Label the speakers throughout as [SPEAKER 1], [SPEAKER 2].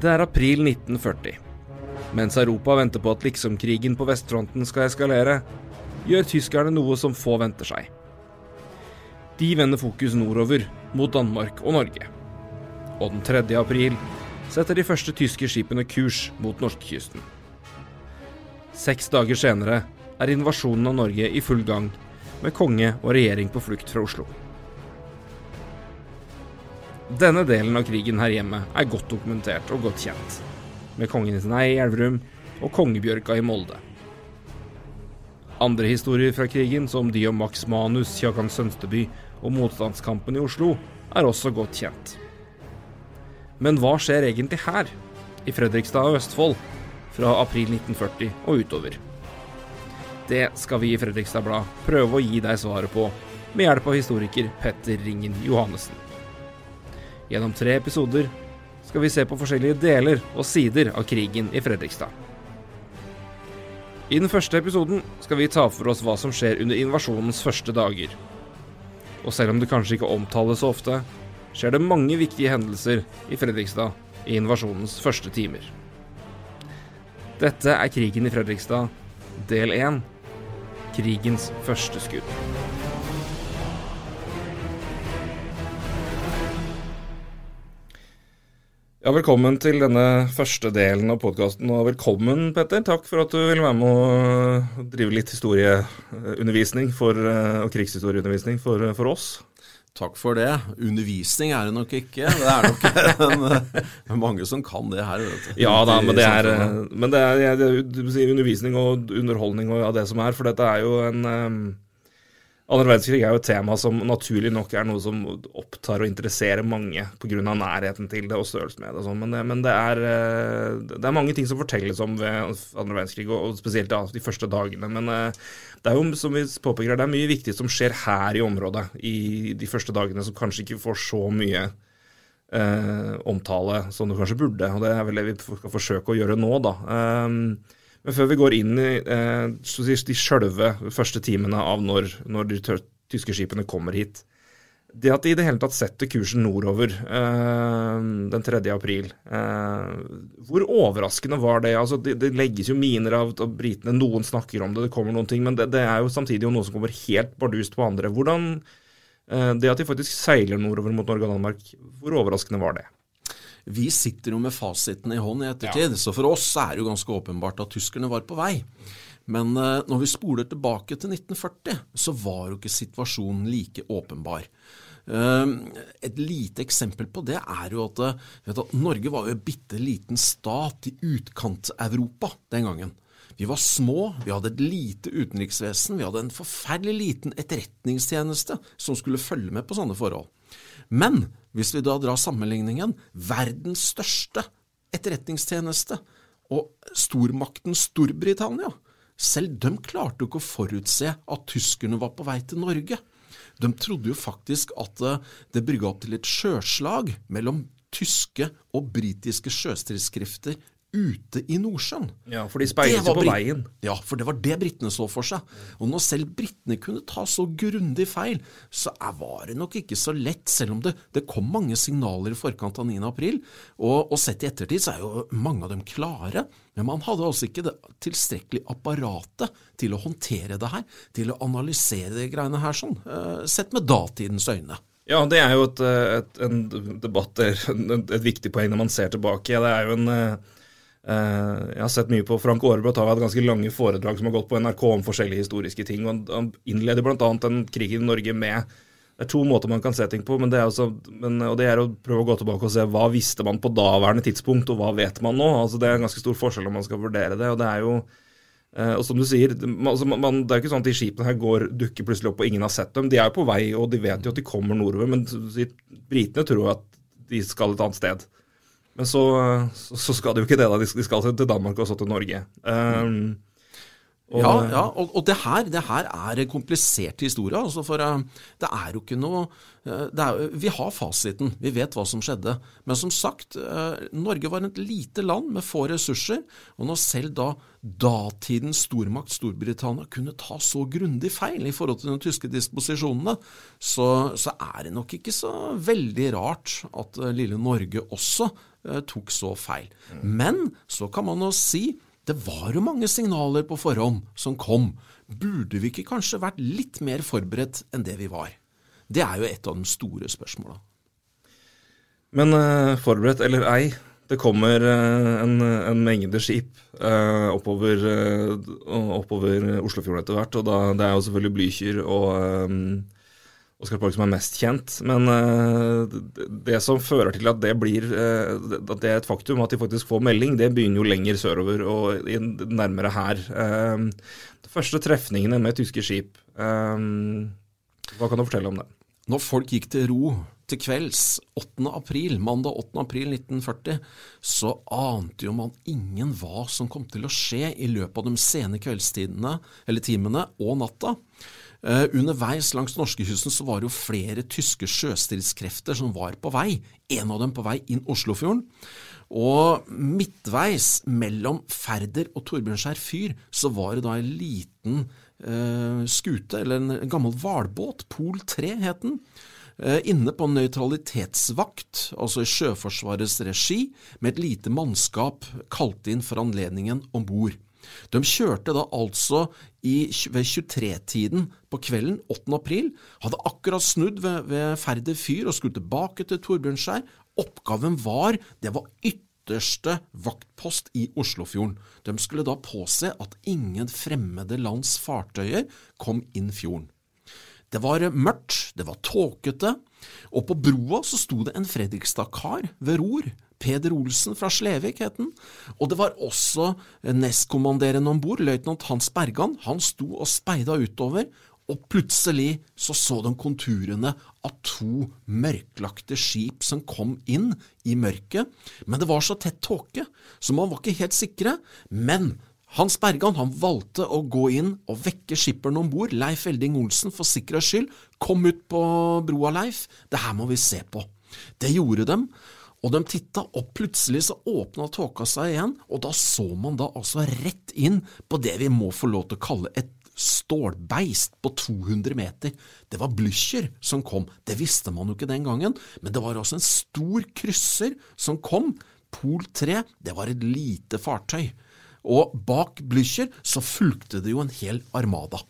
[SPEAKER 1] Det er april 1940. Mens Europa venter på at liksom-krigen på vestfronten skal eskalere, gjør tyskerne noe som få venter seg. De vender fokus nordover, mot Danmark og Norge. Og den 3. april setter de første tyske skipene kurs mot norskekysten. Seks dager senere er invasjonen av Norge i full gang, med konge og regjering på flukt fra Oslo. Denne delen av krigen her hjemme er godt dokumentert og godt kjent, med kongen i Nei i Elverum og kongebjørka i Molde. Andre historier fra krigen, som de om Max Manus, Kjakan Sønsteby og motstandskampen i Oslo, er også godt kjent. Men hva skjer egentlig her, i Fredrikstad og Østfold, fra april 1940 og utover? Det skal vi i Fredrikstad Blad prøve å gi deg svaret på, med hjelp av historiker Petter Ringen Johannessen. Gjennom tre episoder skal vi se på forskjellige deler og sider av krigen i Fredrikstad. I den første episoden skal vi ta for oss hva som skjer under invasjonens første dager. Og selv om det kanskje ikke omtales så ofte, skjer det mange viktige hendelser i Fredrikstad i invasjonens første timer. Dette er krigen i Fredrikstad, del én. Krigens første skudd. Ja, Velkommen til denne første delen av podkasten. Og velkommen, Petter. Takk for at du vil være med og drive litt historieundervisning for, og krigshistorieundervisning for, for oss.
[SPEAKER 2] Takk for det. Undervisning er det nok ikke. Det er nok en, mange som kan det her.
[SPEAKER 1] Ja da, men det er, men det er, det er undervisning og underholdning og ja, det som er. For dette er jo en andre verdenskrig er jo et tema som naturlig nok er noe som opptar og interesserer mange pga. nærheten til det og størrelsen med det. Sånn. Men, det, men det, er, eh, det, er, mange ting som fortelles om ved andre verdenskrig, og, spesielt da, de første dagene. Men eh, det er jo, som vi påpeker, det er mye viktig som skjer her i området i de første dagene, som kanskje ikke får så mye eh, omtale som det kanskje burde. Og det er vel det vi skal forsøke å gjøre nå, da. Um, men før vi går inn i eh, de sjølve første timene av når, når de tyske skipene kommer hit Det at de i det hele tatt setter kursen nordover eh, den 3. april, eh, hvor overraskende var det? Altså, det, det legges jo miner av, av britene, noen snakker om det, det kommer noen ting, men det, det er jo samtidig jo noe som kommer helt bardust på andre. Hvordan eh, Det at de faktisk seiler nordover mot Norge og Danmark, hvor overraskende var det?
[SPEAKER 2] Vi sitter jo med fasiten i hånd i ettertid, ja. så for oss er det jo ganske åpenbart at tyskerne var på vei. Men uh, når vi spoler tilbake til 1940, så var jo ikke situasjonen like åpenbar. Uh, et lite eksempel på det er jo at, uh, at Norge var jo en bitte liten stat i utkant-Europa den gangen. Vi var små, vi hadde et lite utenriksvesen, vi hadde en forferdelig liten etterretningstjeneste som skulle følge med på sånne forhold. Men hvis vi da drar sammenligningen, verdens største etterretningstjeneste og stormakten Storbritannia, selv de klarte jo ikke å forutse at tyskerne var på vei til Norge. De trodde jo faktisk at eh, det brygga opp til et sjøslag mellom tyske og britiske sjøstridskrifter ute i Nordsjøen.
[SPEAKER 1] Ja, for de speilet på veien.
[SPEAKER 2] Ja, for det var det britene så for seg. Og når selv britene kunne ta så grundig feil, så var det nok ikke så lett, selv om det, det kom mange signaler i forkant av 9. april. Og, og, sett i ettertid så er jo mange av dem klare. Men man hadde altså ikke det tilstrekkelige apparatet til å håndtere det her, til å analysere de greiene her sånn, eh, sett med datidens øyne.
[SPEAKER 1] Ja, det er jo et, et, en debatt, et, et viktig poeng når man ser tilbake. Det er jo en eh, Eh, jeg har sett mye på Frank Aarebrot har hatt ganske lange foredrag som har gått på NRK om forskjellige historiske ting. og Han innleder bl.a. en krig i Norge med Det er to måter man kan se ting på, men det, også, men, og det er å prøve å gå tilbake og se hva visste man på daværende tidspunkt, og hva vet man nå. altså Det er en ganske stor forskjell om man skal vurdere det. og det er jo eh, og som du sier, altså man, Det er jo ikke sånn at de skipene her går, dukker plutselig opp og ingen har sett dem. De er jo på vei, og de vet jo at de kommer nordover. Men britene tror at de skal et annet sted. Men så, så, skal de jo ikke det, da. De skal til Danmark og så til Norge. Um,
[SPEAKER 2] Og, ja, ja, og, og det, her, det, her, er komplisert historie. Altså for uh, det er jo ikke noe uh, er, Vi har fasiten, vi vet hva som skjedde. Men som sagt, uh, Norge var et lite land med få ressurser. Og når selv da datidens stormakt Storbritannia kunne ta så grundig feil i forhold til de tyske disposisjonene, så, så er det nok ikke så veldig rart at lille Norge også tok så feil. Men så kan man jo si det var jo mange signaler på forhånd som kom. Burde vi ikke kanskje vært litt mer forberedt enn det vi var? Det er jo et av de store spørsmåla.
[SPEAKER 1] Men uh, forberedt eller ei, det kommer uh, en, en, mengde skip uh, oppover, oppover Oslofjorden etter hvert. Og da, det er jo selvfølgelig Blykjer og Oskar Borch som er mest kjent. Men uh, det som fører til at det blir uh, at det er et faktum at de faktisk får melding, det begynner jo lenger sørover og nærmere her. Uh, de første trefningene med tyske skip, hva kan du fortelle om det?
[SPEAKER 2] Når folk gikk til ro til kvelds 8. april, mandag 8. april 1940, så ante jo man ingen hva som kom til å skje i løpet av de sene kveldstidene, eller timene, og natta. Uh, underveis langs norskekysten så var det jo flere tyske sjøstridskrefter som var på vei. En av dem på vei inn Oslofjorden. Og midtveis mellom Færder og Torbjørnskjær fyr så var det da en liten uh, skute, eller en, gammel hvalbåt, Pol 3 het den. Uh, inne på nøytralitetsvakt, altså i Sjøforsvarets regi, med et lite mannskap kalt inn for anledningen om bord. De kjørte da altså i, ved 23-tiden på kvelden 8. april, hadde akkurat snudd ved, ved Færder fyr og skulle tilbake til Torbjørnskjær. Oppgaven var det var ytterste vaktpost i Oslofjorden. De skulle da påse at ingen fremmede lands fartøyer kom inn fjorden. Det var mørkt, det var tåkete, og på broa så sto det en Fredrikstad-kar ved ror Peder Olsen fra Slevik het han. Og det var også nestkommanderende om bord, løytnant Hans Bergan. Han sto og speida utover, og plutselig så så de konturene av to mørklagte skip som kom inn i mørket. Men det var så tett tåke, så man var ikke helt sikre. Men Hans Bergan han valgte å gå inn og vekke skipperen om bord, Leif Elding Olsen, for sikkerhets skyld. Kom ut på broa, Leif. Det her må vi se på. Det gjorde dem. Og de titta, og plutselig så åpna tåka seg igjen, og da så man da altså rett inn på det vi må få lov til å kalle et stålbeist på 200 meter. Det var Blücher som kom, det visste man jo ikke den gangen, men det var altså en stor krysser som kom. Pol 3, det var et lite fartøy. Og bak Blücher så fulgte det jo en hel armada.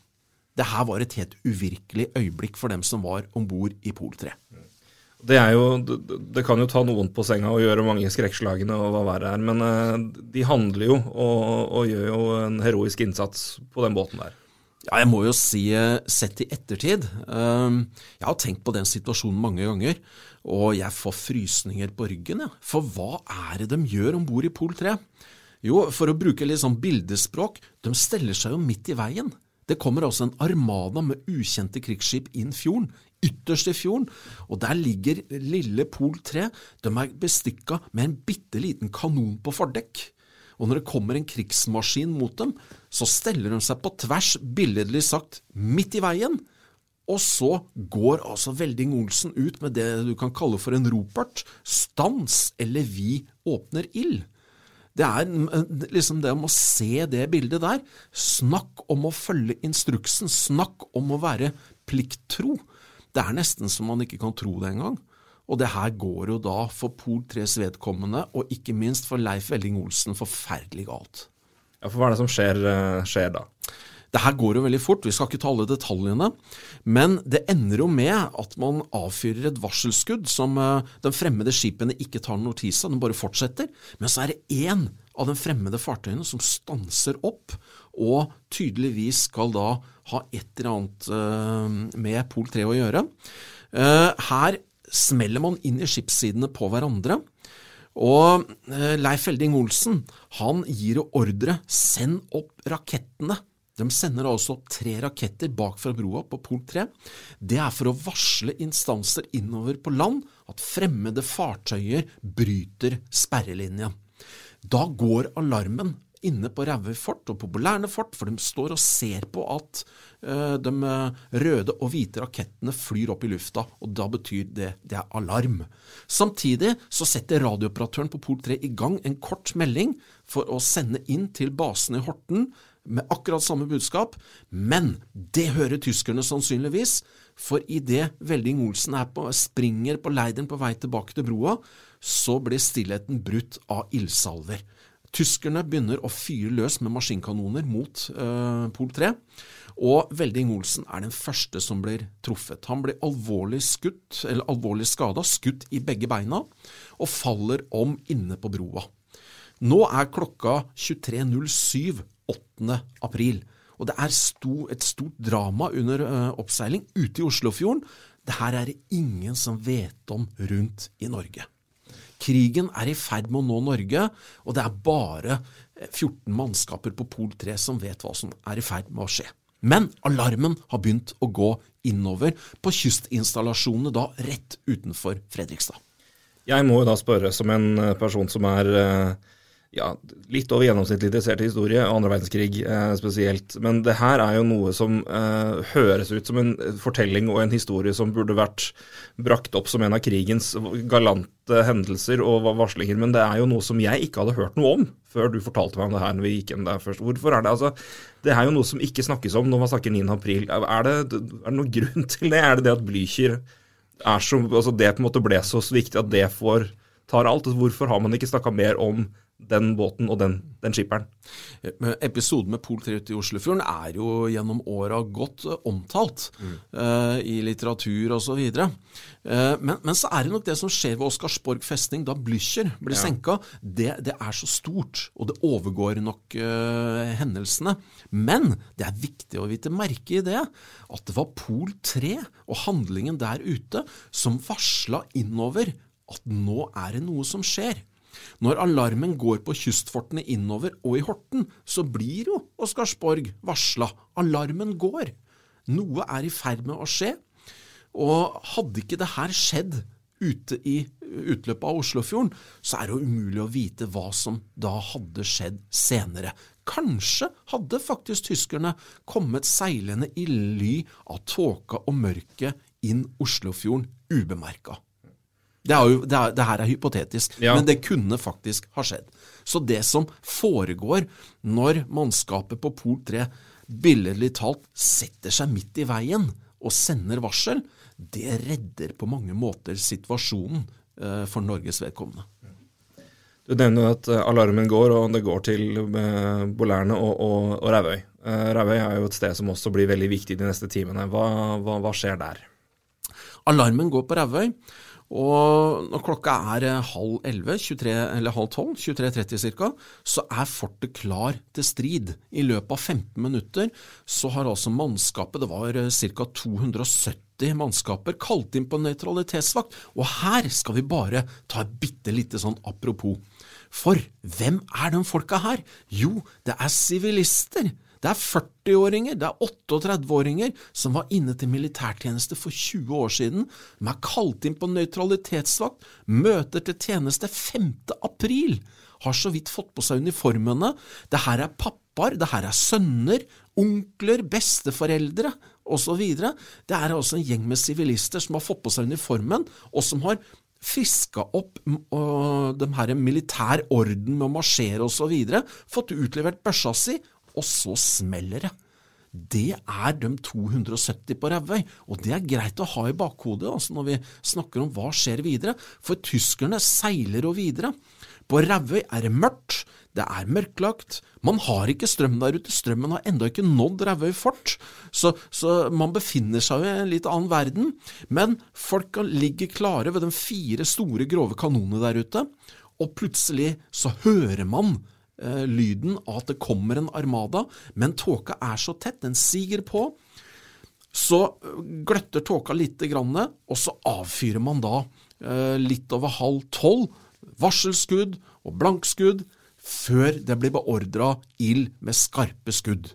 [SPEAKER 2] Det her var et helt uvirkelig øyeblikk for dem som var om bord i Pol 3.
[SPEAKER 1] Det, jo, det, kan jo ta noen på senga og gjøre mange skrekkslagne og hva verre er, men eh, de handler jo og, og, gjør jo en heroisk innsats på den båten der.
[SPEAKER 2] Ja, jeg må jo si, eh, sett i ettertid ehm, Jeg har tenkt på den situasjonen mange ganger, og jeg får frysninger på ryggen. Ja. For hva er det de gjør om bord i Pol 3? Jo, for å bruke litt sånn bildespråk, de steller seg jo midt i veien. Det kommer altså en armada med ukjente krigsskip inn fjorden, ytterst i fjorden, og der ligger lille Pol 3. De er bestikka med en bitte liten kanon på fordekk. Og når det kommer en krigsmaskin mot dem, så steller de seg på tvers, billedlig sagt, midt i veien. Og så går altså Velding Olsen ut med det du kan kalle for en ropert. Stans, eller vi åpner ild. Det er liksom det om å se det bildet der. Snakk om å følge instruksen. Snakk om å være plikttro. Det er nesten så man ikke kan tro det engang. Og det her går jo da for Pol 3s vedkommende, og ikke minst for Leif Velling Olsen, forferdelig galt.
[SPEAKER 1] Ja, For hva er det som skjer, eh, skjer da?
[SPEAKER 2] Det her går jo veldig fort, vi skal ikke ta alle detaljene, men det ender jo med at man avfyrer et varselskudd som uh, de fremmede skipene ikke tar notis av, den bare fortsetter. Men så er det én av den fremmede fartøyene som stanser opp, og tydeligvis skal da ha et eller annet uh, med Pol 3 å gjøre. Uh, her smeller man inn i skipssidene på hverandre. Og Leif Elding Olsen han gir ordre send opp rakettene de sender altså tre raketter bak fra broa på Pol 3. Det er for å varsle instanser innover på land at fremmede fartøyer bryter sperrelinja. Da går alarmen inne på Rauøy fort og på Bolærne fort, for de står og ser på at uh, de røde og hvite rakettene flyr opp i lufta, og da betyr det det er alarm. Samtidig så setter radiooperatøren på Pol 3 i gang en kort melding for å sende inn til basen i Horten med akkurat samme budskap, men det hører tyskerne sannsynligvis, for idet Velding Olsen på, springer på leiren på vei tilbake til broa, så blir stillheten brutt av ildsalver. Tyskerne begynner å fyre løs med maskinkanoner mot uh, Pol 3, og Velding Olsen er den første som blir truffet. Han blir alvorlig skutt, eller alvorlig skada, skutt i begge beina, og faller om inne på broa. Nå er klokka 23.07 8. april. Og det er sto, et stort drama under uh, oppseiling ute i Oslofjorden. Det her er det ingen som vet om rundt i Norge. Krigen er i ferd med å nå Norge, og det er bare 14 mannskaper på Pol 3 som vet hva som er i ferd med å skje. Men alarmen har begynt å gå innover på kystinstallasjonene da rett utenfor Fredrikstad.
[SPEAKER 1] Jeg må jo da spørre, som en person som er uh ja, litt over gjennomsnittlig interessert i historie, andre verdenskrig eh, spesielt. Men det her er jo noe som eh, høres ut som en fortelling og en historie som burde vært brakt opp som en av krigens galante hendelser og varslinger. Men det er jo noe som jeg ikke hadde hørt noe om før du fortalte meg om det her når vi gikk inn der først. Hvorfor er det altså Det er jo noe som ikke snakkes om når man snakker 9. april. Er det, er det noen grunn til det? Er det det at Blücher er så Altså det på en måte ble så viktig at det får tar alt? Hvorfor har man ikke snakka mer om den båten og den, den skipperen.
[SPEAKER 2] Episoden med Pol 3 ute i Oslofjorden er jo gjennom åra godt eh, omtalt mm. uh, i litteratur osv. Uh, men, men så er det nok det som skjer ved Oscarsborg festning da Blücher blir ja. senka, det, det, er så stort, og det overgår nok uh, hendelsene. Men det er viktig å vite merke i det at det var Pol 3 og handlingen der ute som varsla innover at nå er det noe som skjer. Når alarmen går på kystfortene innover og i Horten, så blir jo Oscarsborg varsla. Alarmen går. Noe er i ferd med å skje. Og hadde ikke det her skjedd ute i utløpet av Oslofjorden, så er det umulig å vite hva som da hadde skjedd senere. Kanskje hadde faktisk tyskerne kommet seilende i ly av tåka og mørket inn Oslofjorden ubemerka. Det, jo, det, er, det, her er hypotetisk, ja. men det kunne faktisk ha skjedd. Så det som foregår når mannskapet på Pol 3 billedlig talt setter seg midt i veien og sender varsel, det redder på mange måter situasjonen eh, for Norges vedkommende.
[SPEAKER 1] Du nevner at eh, alarmen går, og det går til eh, Bolærne og, og, og Rævøy. Eh, Rævøy er jo et sted som også blir veldig viktig de neste timene. Hva, hva, hva skjer der?
[SPEAKER 2] Alarmen går på Rævøy. Og når klokka er eh, halv elleve, eller halv tolv, 23.30 ca., så er fortet klar til strid. I løpet av 15 minutter så har altså mannskapet, det var eh, ca. 270 mannskaper, kalt inn på nøytralitetsvakt. Og her skal vi bare ta et bitte lite sånn apropos. For hvem er de folka her? Jo, det er sivilister. Det er 40-åringer, det er 38-åringer som var inne til militærtjeneste for 20 år siden. De er kalt inn på nøytralitetsvakt, møter til tjeneste 5. april. Har så vidt fått på seg uniformene. Det her er pappaer, det her er sønner, onkler, besteforeldre osv. Det er altså en gjeng med sivilister som har fått på seg uniformen, og som har friska opp uh, de her orden med å marsjere osv., fått utlevert børsa si og så smeller det. Det er de 270 på Rævøy, og det er greit å ha i bakhodet altså når vi snakker om hva skjer videre, for tyskerne seiler jo videre. På Rævøy er det mørkt, det er mørklagt, man har ikke strøm der ute, strømmen har ennå ikke nådd Rævøy fort, så, så, man befinner seg jo i en litt annen verden. Men folka ligger klare ved de fire store, grove kanonene der ute, og plutselig så hører man eh, lyden av at det kommer en armada, men tåka er så tett, den siger på. Så eh, gløtter tåka lite grann, og så avfyrer man da eh, litt over halv tolv varselskudd og blankskudd før det blir beordra ild med skarpe skudd.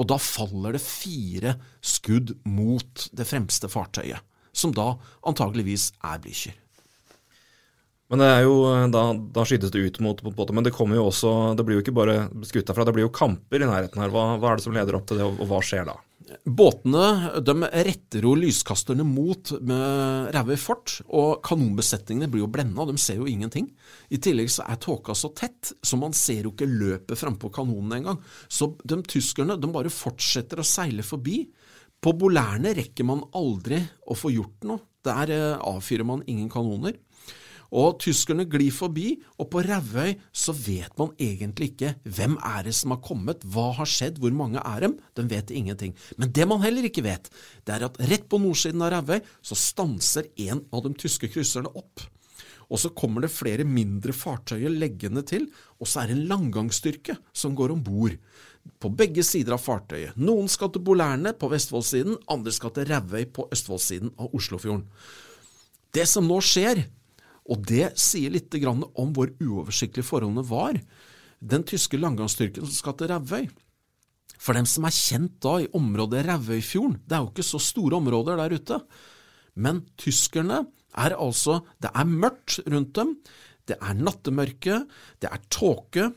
[SPEAKER 2] Og da faller det fire skudd mot det fremste fartøyet, som da antageligvis er Blücher.
[SPEAKER 1] Men det er jo, da, da skytes det ut mot, mot båter. Men det kommer jo også Det blir jo ikke bare skutt derfra, det blir jo kamper i nærheten her. Hva, hva er det som leder opp til det, og hva skjer da?
[SPEAKER 2] Båtene de retter jo lyskasterne mot med ræva i fart, og kanonbesetningene blir jo blenda, de ser jo ingenting. I tillegg så er tåka så tett, så man ser jo ikke løpet frampå kanonene engang. Så de tyskerne de bare fortsetter å seile forbi. På Bolærene rekker man aldri å få gjort noe. Der eh, avfyrer man ingen kanoner. Og tyskerne glir forbi, og på Rauøy så vet man egentlig ikke hvem er det som har kommet, hva har skjedd, hvor mange er dem? De vet ingenting. Men det man heller ikke vet, det er at rett på nordsiden av Rauøy så stanser en av de tyske krysserne opp. Og så kommer det flere mindre fartøyer leggende til, og så er det en langgangsstyrke som går om bord. På begge sider av fartøyet. Noen skal til Bolærne på Vestfoldsiden, andre skal til Rauøy på Østfoldsiden av Oslofjorden. Det som nå skjer, og det sier litt om hvor uoversiktlige forholdene var. Den tyske langgangsstyrken som skal til Rævøy For dem som er kjent da i området Rævøyfjorden, det er jo ikke så store områder der ute. Men tyskerne er altså Det er mørkt rundt dem, det er nattemørke, det er tåke,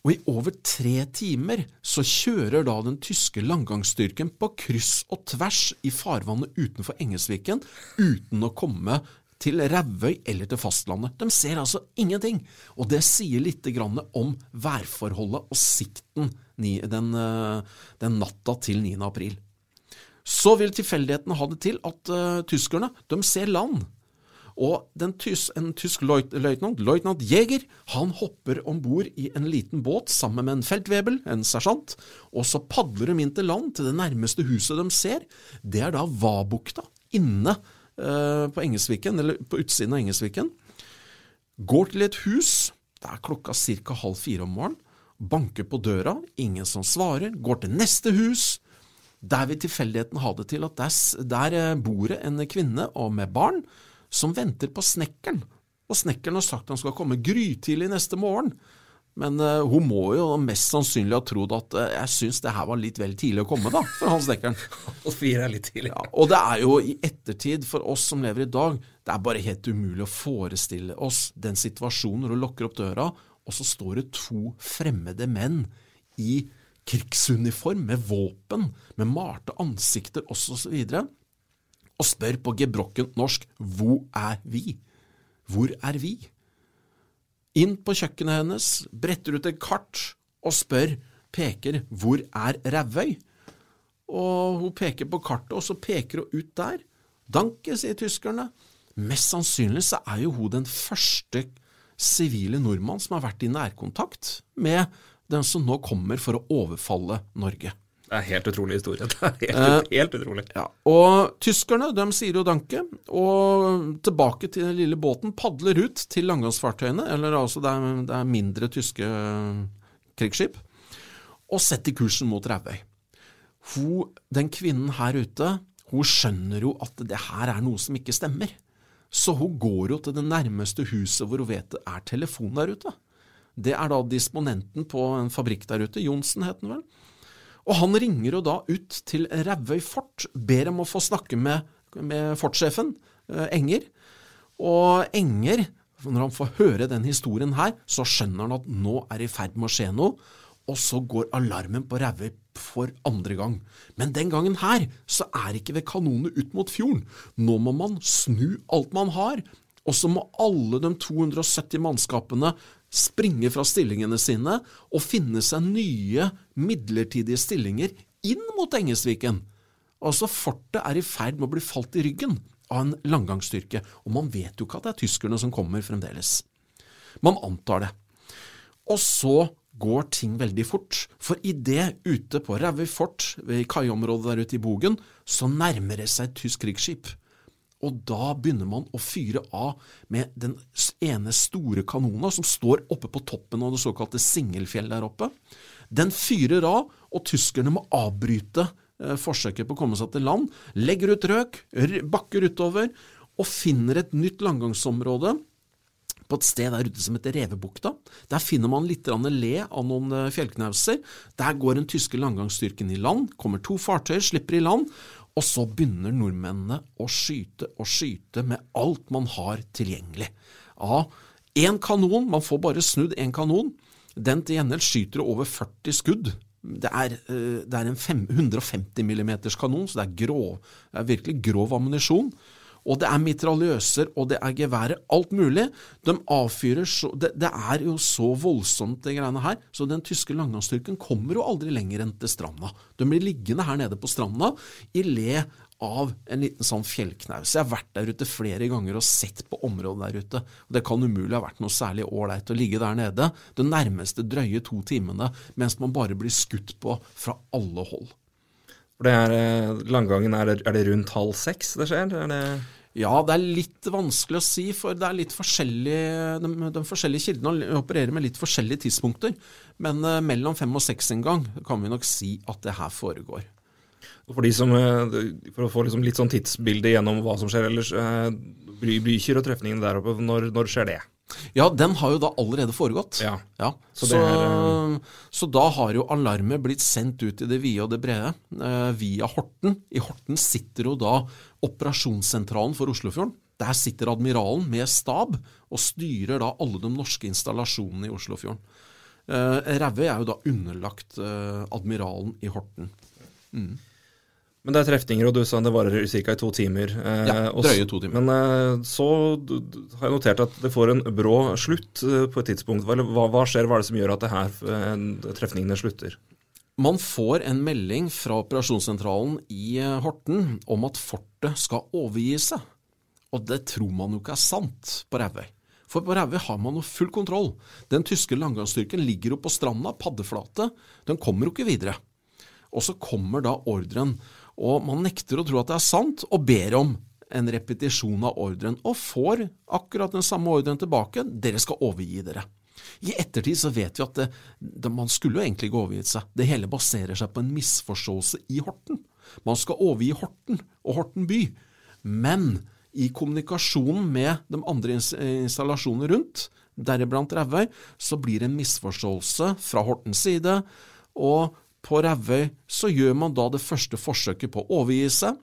[SPEAKER 2] og i over tre timer så kjører da den tyske langgangsstyrken på kryss og tvers i farvannet utenfor Engelsviken uten å komme til Rævøy eller til fastlandet. De ser altså ingenting. Og det sier litt om værforholdet og sikten den, eh, den natta til 9. april. Så vil tilfeldighetene ha det til at uh, tyskerne de ser land. Og tys en tysk løytnant, løytnant Jeger, han hopper om bord i en liten båt sammen med en feltwebel, en sersjant, og så padler de inn til land, til det nærmeste huset de ser. Det er da Vabukta, inne på Engelsviken, eller på utsiden av Engelsviken. Går til et hus. Det er klokka ca. halv fire om morgenen. Banker på døra, ingen som svarer. Går til neste hus. Der vil tilfeldigheten ha det til at der eh, bor det en kvinne og med barn som venter på snekkeren. Og snekkeren har sagt han skal komme grytidlig neste morgen. Men uh, hun må jo mest sannsynlig ha trodd at uh, jeg syns det her var litt vel tidlig å komme, da, for Hans Dekkeren.
[SPEAKER 1] og fire er litt tidlig.
[SPEAKER 2] Ja, og det er jo i ettertid, for oss som lever i dag, det er bare helt umulig å forestille oss den situasjonen når du lukker opp døra, og så står det to fremmede menn i krigsuniform, med våpen, med malte ansikter osv., og, så videre, og spør på gebrokkent norsk hvor er vi? Hvor er vi? Inn på kjøkkenet hennes, bretter ut et kart og spør, peker, hvor er Rævøy? Og hun peker på kartet, og så peker hun ut der. Danke, sier tyskerne. Mest sannsynlig så er jo hun den første sivile nordmann som har vært i nærkontakt med den som nå kommer for å overfalle Norge.
[SPEAKER 1] Det er helt utrolig historie. Det er helt, eh, helt utrolig.
[SPEAKER 2] Ja, og tyskerne de sier jo danke, og tilbake til den lille båten, padler ut til langgangsfartøyene, eller altså det er, det er mindre tyske eh, krigsskip, og setter kursen mot Rævøy. Den kvinnen her ute, hun skjønner jo at det her er noe som ikke stemmer. Så hun går jo til det nærmeste huset hvor hun vet det er telefon der ute. Det er da disponenten på en fabrikk der ute, Johnsen het den vel. Og han ringer jo da ut til Rævøy fort, ber om å få snakke med, med fortsjefen, eh, Enger. Og Enger, når han får høre den historien her, så skjønner han at nå er det i ferd med å skje noe. Og så går alarmen på Rævøy for andre gang. Men den gangen her så er ikke ved kanonene ut mot fjorden. Nå må man snu alt man har, og så må alle de 270 mannskapene springe fra stillingene sine og finne seg nye midlertidige stillinger inn mot Engesviken. Altså, fortet er i ferd med å bli falt i ryggen av en langgangsstyrke, og man vet jo ikke at det er tyskerne som kommer fremdeles. Man antar det. Og så går ting veldig fort, for idet ute på Rævøy fort, ved kaiområdet der ute i Bogen, så nærmer det seg et tysk krigsskip. Og da begynner man å fyre av med den ene store kanona som står oppe på toppen av det såkalte Singelfjell der oppe. Den fyrer av, og tyskerne må avbryte eh, forsøket på å komme seg til land. Legger ut røk, bakker utover, og finner et nytt landgangsområde på et sted der ute som heter Revebukta. Der finner man litt le av noen eh, fjellknauser. Der går den tyske landgangsstyrken i land, kommer to fartøyer, slipper i land, og så begynner nordmennene å skyte og skyte med alt man har tilgjengelig. Av Én kanon, man får bare snudd én kanon. Den til gjengjeld skyter over 40 skudd. Det er, eh, det er en fem, 150 mm kanon, så det er, grov, det er virkelig grov ammunisjon. Og det er mitraljøser, og det er geværer. Alt mulig. De avfyrer så det, det, er jo så voldsomt, det greiene her. Så den tyske langgangsstyrken kommer jo aldri lenger enn til stranda. De blir liggende her nede på stranda i le av en liten sånn fjellknaus. Jeg har vært der ute flere ganger og sett på området der ute. og Det kan umulig ha vært noe særlig ålreit å ligge der nede de nærmeste drøye to timene mens man bare blir skutt på fra alle hold.
[SPEAKER 1] For det er, eh, Langgangen, er det, er det rundt halv seks det skjer? Er det
[SPEAKER 2] ja, det er litt vanskelig å si, for det er litt forskjellige, de, de forskjellige kildene opererer med litt forskjellige tidspunkter. Men uh, mellom fem og seks en gang kan vi nok si at det her foregår.
[SPEAKER 1] For, som, eh, for å få liksom litt sånn tidsbilde gjennom hva som skjer ellers, uh, Blücher og trefningene der oppe, når, når skjer det?
[SPEAKER 2] Ja, den har jo da allerede foregått.
[SPEAKER 1] Ja.
[SPEAKER 2] ja. Så, så, er, så, da har jo alarmet blitt sendt ut i det vide og det brede eh, via Horten. I Horten sitter jo da operasjonssentralen for Oslofjorden. Der sitter admiralen med stab og styrer da alle de norske installasjonene i Oslofjorden. Eh, Rævøy er jo da underlagt eh, admiralen i Horten. Mm.
[SPEAKER 1] Men det er trefninger, og du sa det varer ca. i to timer.
[SPEAKER 2] Eh, ja, drøye to timer.
[SPEAKER 1] Men eh, så har jeg notert at det får en brå slutt eh, på et tidspunkt. Hva, hva, skjer, hva er det som gjør at det her, eh, trefningene slutter?
[SPEAKER 2] Man får en melding fra operasjonssentralen i eh, Horten om at fortet skal overgi seg. Og det tror man jo ikke er sant på Rævøy. For på Rævøy har man jo full kontroll. Den tyske langgangsstyrken ligger jo på stranda, paddeflate. Den kommer jo ikke videre. Og så kommer da ordren og man nekter å tro at det er sant, og ber om en repetisjon av ordren, og får akkurat den samme ordren tilbake. Dere skal overgi dere. I ettertid så vet vi at det, det, man skulle jo egentlig ikke overgitt seg. Det hele baserer seg på en misforståelse i Horten. Man skal overgi Horten og Horten by. Men i kommunikasjonen med de andre installasjonene rundt, deriblant Rauøy, så blir det en misforståelse fra Hortens side, og på Rævøy så gjør man da det første forsøket på å overgi seg.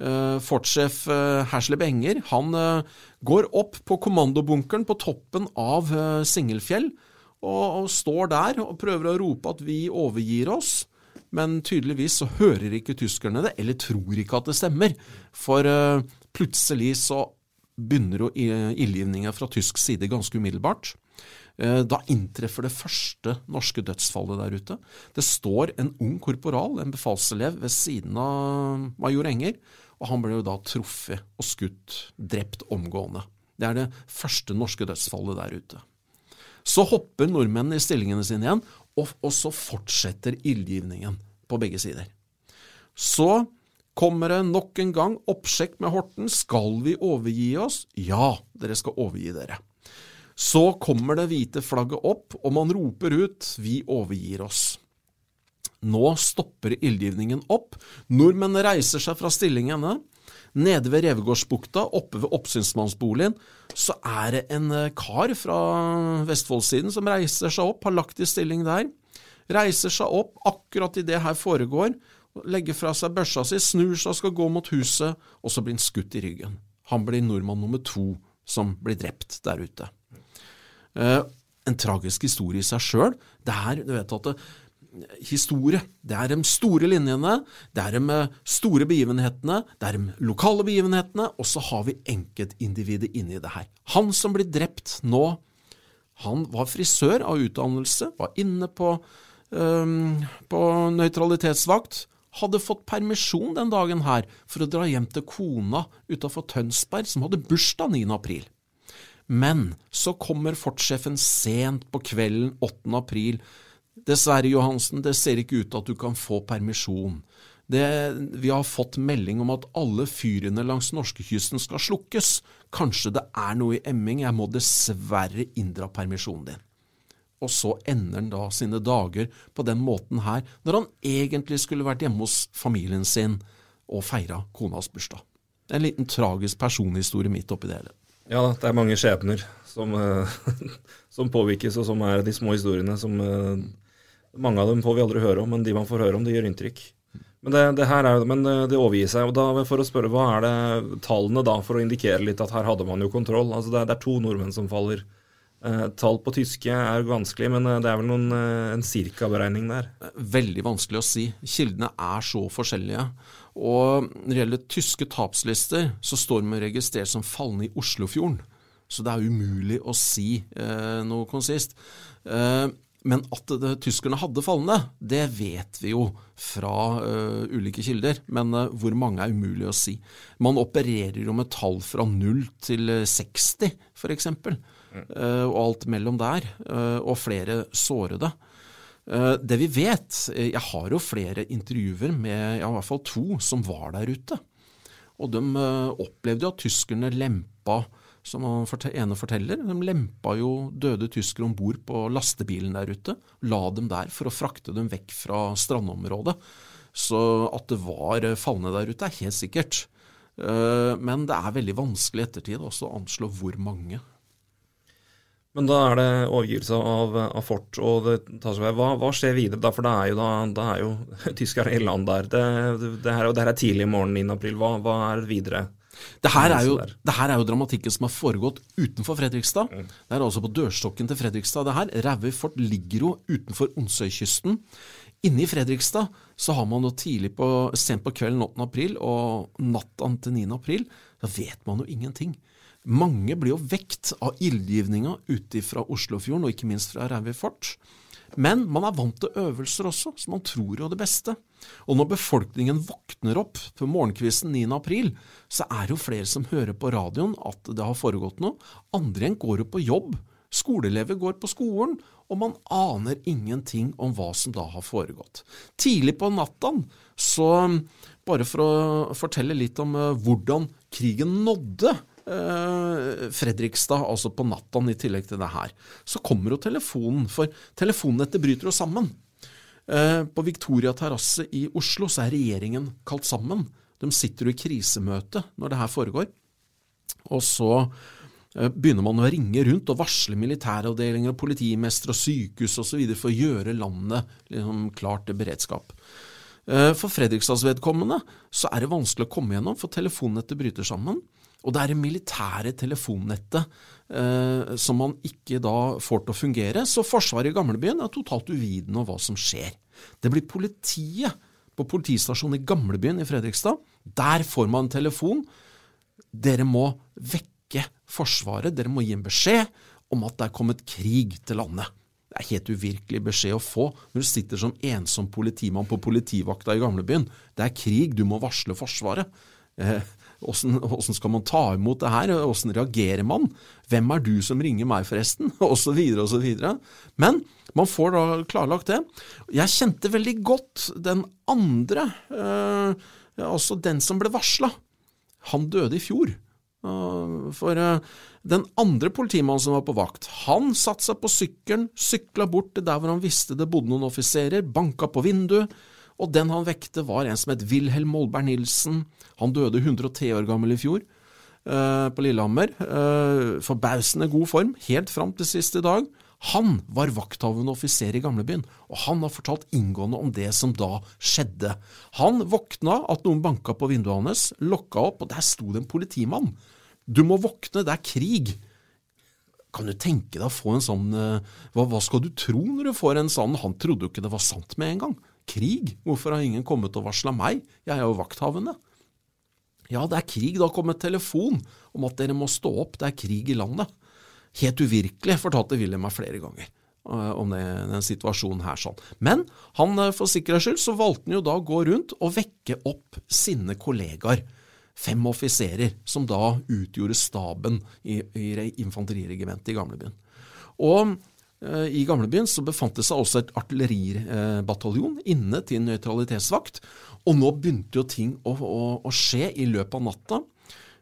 [SPEAKER 2] Uh, Fortsjef uh, Hersleb Enger han uh, går opp på kommandobunkeren på toppen av Singelfjell og, og, står der og prøver å rope at vi overgir oss. Men tydeligvis så hører ikke tyskerne det, eller tror ikke at det stemmer. For plutselig så begynner jo ildgivninga fra tysk side ganske umiddelbart. Eh, da inntreffer det første norske dødsfallet der ute. Det står en ung korporal, en befalselev, ved siden av major Enger, og han ble jo da truffet og skutt, drept omgående. Det er det første norske dødsfallet der ute. Så hopper nordmennene i stillingene sine igjen, og, og så fortsetter ildgivningen på begge sider. Så kommer det nok en gang oppsjekk med Horten. Skal vi overgi oss? Ja, dere skal overgi dere. Så kommer det hvite flagget opp, og man roper ut 'Vi overgir oss'. Nå stopper ildgivningen opp. Nordmennene reiser seg fra stillingene. Nede ved Revegårdsbukta, oppe ved oppsynsmannsboligen, så er det en eh, kar fra Vestfoldsiden som reiser seg opp, har lagt i stilling der. Reiser seg opp akkurat idet her foregår, legger fra seg børsa si, snur seg og skal gå mot huset, og så blir han skutt i ryggen. Han blir nordmann nummer to som blir drept der ute. Uh, en tragisk historie i seg sjøl. Det er, du vet at det, historie. Det er de store linjene, det er de store begivenhetene, det er de lokale begivenhetene, og så har vi enkeltindividet inni det her. Han som blir drept nå, han var frisør av utdannelse, var inne på, um, på nøytralitetsvakt. Hadde fått permisjon den dagen her for å dra hjem til kona utafor Tønsberg, som hadde bursdag 9. april. Men så kommer fortsjefen sent på kvelden 8. april. Dessverre, Johansen, det ser ikke ut til at du kan få permisjon. Det, vi har fått melding om at alle fyrene langs norskekysten skal slukkes. Kanskje det er noe i emming, jeg må dessverre inndra permisjonen din. Og så ender han da sine dager på den måten her, når han egentlig skulle vært hjemme hos familien sin og feira konas bursdag. En liten tragisk personhistorie midt oppi det hele.
[SPEAKER 1] Ja, det er mange skjebner som, uh, som, påvirkes, og som er de små historiene som uh, Mange av dem får vi aldri høre om, men de man får høre om, det gjør inntrykk. Men det, det her er, men eh, det overgir seg. og da For å spørre, hva er det tallene da, for å indikere litt at her hadde man jo kontroll? Altså Det, det er to nordmenn som faller Eh, tall på tyske er vanskelig, men eh, det er vel noen, eh, en cirka-beregning der?
[SPEAKER 2] Veldig vanskelig å si. Kildene er så forskjellige. Og når det gjelder tyske tapslister, så står de registrert som fallende i Oslofjorden. Så det er umulig å si eh, noe konsist. Eh, men at det, tyskerne hadde fallende, det vet vi jo fra uh, ulike kilder. Men uh, hvor mange er umulig å si. Man opererer jo med tall fra 0 til 60, f.eks. Uh, og alt mellom der. Og flere sårede. Uh, det vi vet Jeg har jo flere intervjuer med ja, i hvert fall to som var der ute. Og de opplevde jo at tyskerne lempa som han ene forteller. De lempa jo døde tyskere om bord på lastebilen der ute. La dem der for å frakte dem vekk fra strandområdet. Så at det var falne der ute, er helt sikkert. Men det er veldig vanskelig i ettertid også å anslå hvor mange.
[SPEAKER 1] Men da er det overgivelse av, av fort, og det tar seg hva, hva skjer videre da? For da er jo, da, det er jo tyskerne i land der. Det, det, her, det her er tidlig i morgen 9. april. Hva, hva er videre?
[SPEAKER 2] Det her, er jo, det her er jo dramatikken som har foregått utenfor Fredrikstad. Mm. Det er altså på dørstokken til Fredrikstad. det her. Rauøy fort ligger jo utenfor Onsøykysten. Inne i Fredrikstad så har man jo tidlig på, sent på kvelden 8. april og natta til 9. april, da vet man jo ingenting. Mange blir jo vekt av ildgivninga ute fra Oslofjorden, og ikke minst fra Rævøy fort. Men man er vant til øvelser også, så man tror jo det beste. Og når befolkningen våkner opp på morgenkvisten 9. april, så er det jo flere som hører på radioen at det har foregått noe. Andre enn går jo på jobb. Skoleelever går på skolen, og man aner ingenting om hva som da har foregått. Tidlig på natta, så bare for å fortelle litt om eh, hvordan krigen nådde Eh, Fredrikstad, altså på natta i tillegg til det her. Så kommer jo telefonen, for telefonnettet bryter jo sammen. Eh, på Victoria terrasse i Oslo så er regjeringen kalt sammen. De sitter jo i krisemøte når det her foregår. Og så eh, begynner man å ringe rundt og varsle militæravdelinger, politimestre og sykehus osv. for å gjøre landet liksom, klart til beredskap. For Fredrikstads vedkommende så er det vanskelig å komme gjennom, for telefonnettet bryter sammen. Og det er det militære telefonnettet eh, som man ikke da får til å fungere. Så Forsvaret i gamlebyen er totalt uvitende om hva som skjer. Det blir politiet på politistasjonen i gamlebyen i Fredrikstad. Der får man en telefon. Dere må vekke Forsvaret. Dere må gi en beskjed om at det er kommet krig til landet. Det er helt uvirkelig beskjed å få når du sitter som ensom politimann på politivakta i gamlebyen. Det er krig, du må varsle Forsvaret. Eh, hvordan skal man ta imot det her? Hvordan reagerer man? Hvem er du som ringer meg, forresten? Og så videre og så videre. Men man får da klarlagt det. Jeg kjente veldig godt den andre, eh, altså den som ble varsla. Han døde i fjor. Uh, for uh, den andre politimannen som var på vakt, han satte seg på sykkelen, sykla bort til der hvor han visste det bodde noen offiserer, banka på vinduet, og den han vekte, var en som het Wilhelm Molberg Nilsen. Han døde 103 år gammel i fjor, eh, på Lillehammer. Eh, forbausende god form, helt fram til siste dag. Han var vakthavende offiser i gamlebyen, og han har fortalt inngående om det som da skjedde. Han våkna at noen banka på vinduet hans, lokka opp, og der sto det en politimann. Du må våkne, det er krig. Kan du tenke deg å få en sånn hva, hva, skal du tro når du får en sånn Han trodde jo ikke det var sant med en gang. Krig? Hvorfor har ingen kommet og varsla meg? Jeg er jo vakthavende. Ja, det er krig. Det har kommet telefon om at dere må stå opp. Det er krig i landet. Helt uvirkelig, fortalte Wilhelm meg flere ganger uh, om det, den situasjonen her. sånn. Men han, uh, for sikkerhets skyld så valgte han jo da å gå rundt og vekke opp sine kollegaer. Fem offiserer, som da utgjorde staben i, i infanteriregimentet i gamlebyen. Og Eh, I gamlebyen så befant det seg også et artilleribataljon inne til nøytralitetsvakt. Og nå begynte jo ting å, å, å skje i løpet av natta.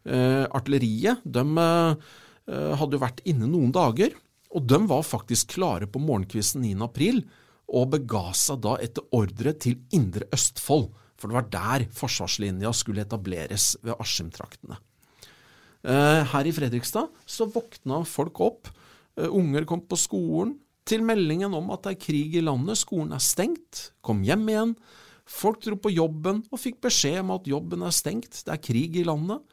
[SPEAKER 2] Eh, artilleriet de, eh, hadde jo vært inne noen dager, og de var faktisk klare på morgenkvisten 9. april og bega seg da etter ordre til Indre Østfold, for det var der forsvarslinja skulle etableres ved Askim-traktene. Eh, her i Fredrikstad så våkna folk opp Eh, unger kom på skolen. Til meldingen om at det er krig i landet, skolen er stengt, kom hjem igjen. Folk dro på jobben og fikk beskjed om at jobben er stengt, det er krig i landet.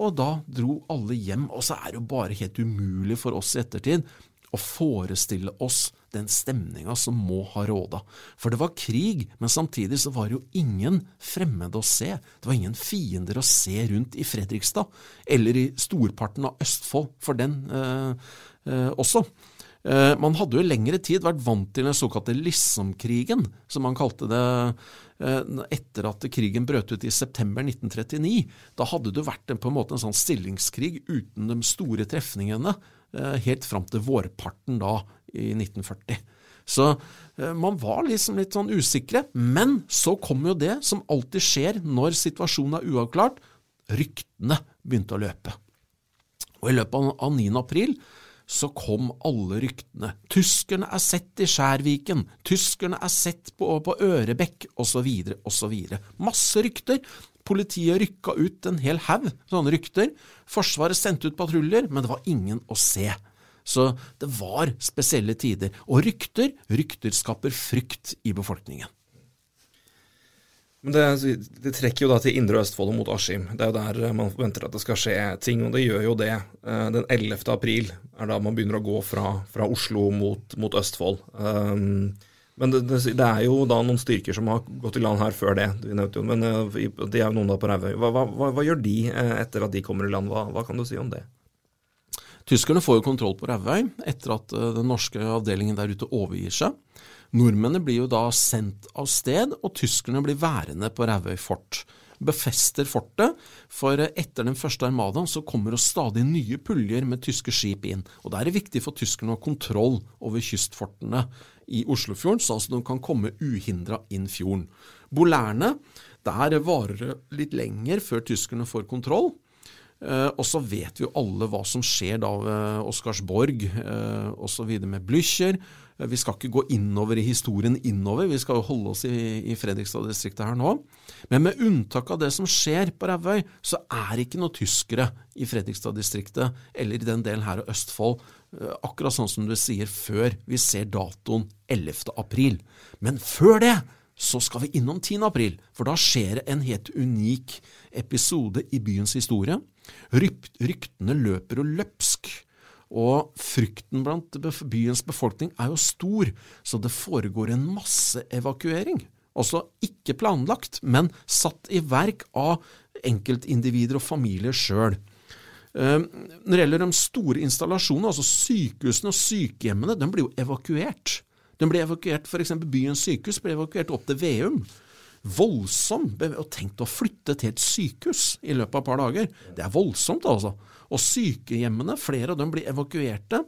[SPEAKER 2] Og da dro alle hjem, og så er det jo bare helt umulig for oss i ettertid å forestille oss den stemninga som må ha råda. For det var krig, men samtidig så var det jo ingen fremmede å se. Det var ingen fiender å se rundt i Fredrikstad, eller i storparten av Østfold, for den eh, eh, også. Eh, man hadde jo i lengre tid vært vant til den såkalte Lissomkrigen, som man kalte det eh, etter at krigen brøt ut i september 1939. Da hadde det vært en, på en måte en sånn stillingskrig uten de store trefningene Eh, helt fram til vårparten da i 1940. Så eh, man var liksom litt sånn usikre. Men så kom jo det som alltid skjer når situasjonen er uavklart. Ryktene begynte å løpe. Og i løpet av 9. april så kom alle ryktene. Tyskerne er sett i Skjærviken, tyskerne er sett på, på Ørebekk, osv., osv. Masse rykter. Politiet rykka ut en hel haug sånne rykter. Forsvaret sendte ut patruljer, men det var ingen å se. Så det var spesielle tider. Og rykter, rykter skaper frykt i befolkningen.
[SPEAKER 1] Men det, det, trekker jo da til Indre Østfold og mot Askim. Det er jo der eh, man forventer at det skal skje ting, og det gjør jo det. Eh, den 11. april er da man begynner å gå fra, fra Oslo mot, mot Østfold. Um, men det, det, det, er jo da noen styrker som har gått i land her før det. Men eh, de er jo noen da på Rauøy. Hva, hva, hva, gjør de etter at de kommer i land? Hva, hva, kan du si om det?
[SPEAKER 2] Tyskerne får jo kontroll på Rauøy etter at den norske avdelingen der ute overgir seg. Nordmennene blir jo da sendt av sted, og tyskerne blir værende på Rauøy fort befester fortet, for etter den første armadaen så kommer det stadig nye puljer med tyske skip inn. Og Da er det viktig for tyskerne å ha kontroll over kystfortene i Oslofjorden, så altså de kan komme uhindra inn fjorden. Bolærene, der varer det litt lenger før tyskerne får kontroll. Eh, og så vet vi jo alle hva som skjer da ved Oscarsborg eh, osv. med Blücher. Eh, vi skal ikke gå innover i historien innover, vi skal jo holde oss i, i Fredrikstad-distriktet her nå. Men med unntak av det som skjer på Rævøy, så er det ikke noen tyskere i Fredrikstad-distriktet eller i den delen her av Østfold Eh, akkurat sånn som du sier, før vi ser datoen 11. april. Men før det så skal vi innom 10. april, for da skjer det en helt unik episode i byens historie. Ryktene løper og løpsk, og frykten blant byens befolkning er jo stor, så det foregår en masse evakuering. Også ikke planlagt, men satt i verk av enkeltindivider og familier sjøl. Ehm, når det gjelder de store installasjonene, altså sykehusene og sykehjemmene, de blir jo evakuert. De ble evakuert, F.eks. byens sykehus ble evakuert opp til Veum. Voldsomt. Og tenkt å flytte til et sykehus i løpet av et par dager. Det er voldsomt, altså. Og sykehjemmene, flere av dem blir evakuerte.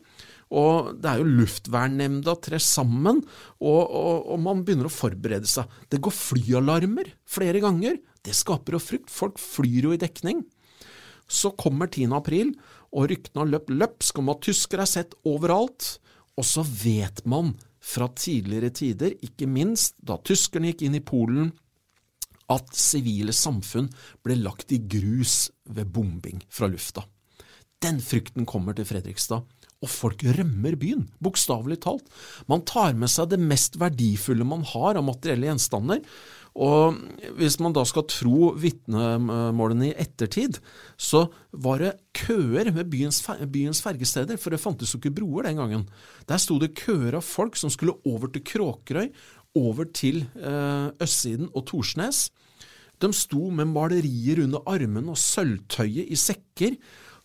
[SPEAKER 2] Og det er jo Luftvernnemnda trer sammen, og, og, og, man begynner å forberede seg. Det går flyalarmer flere ganger. Det skaper jo frykt. Folk flyr jo i dekning. Så kommer 10. april, og ryktene har løpt løpsk om at tyskere er sett overalt. Og så vet man fra tidligere tider, ikke minst da tyskerne gikk inn i Polen, at sivile samfunn ble lagt i grus ved bombing fra lufta. Den frykten kommer til Fredrikstad, og folk rømmer byen, bokstavelig talt. Man tar med seg det mest verdifulle man har av materielle gjenstander, og hvis man da skal tro vitnemålene i ettertid, så var det køer ved byens, byens fergesteder, for det fantes jo ikke broer den gangen. Der sto det køer av folk som skulle over til Kråkerøy, over til eh, østsiden og Torsnes. De sto med malerier under armene og sølvtøyet i sekker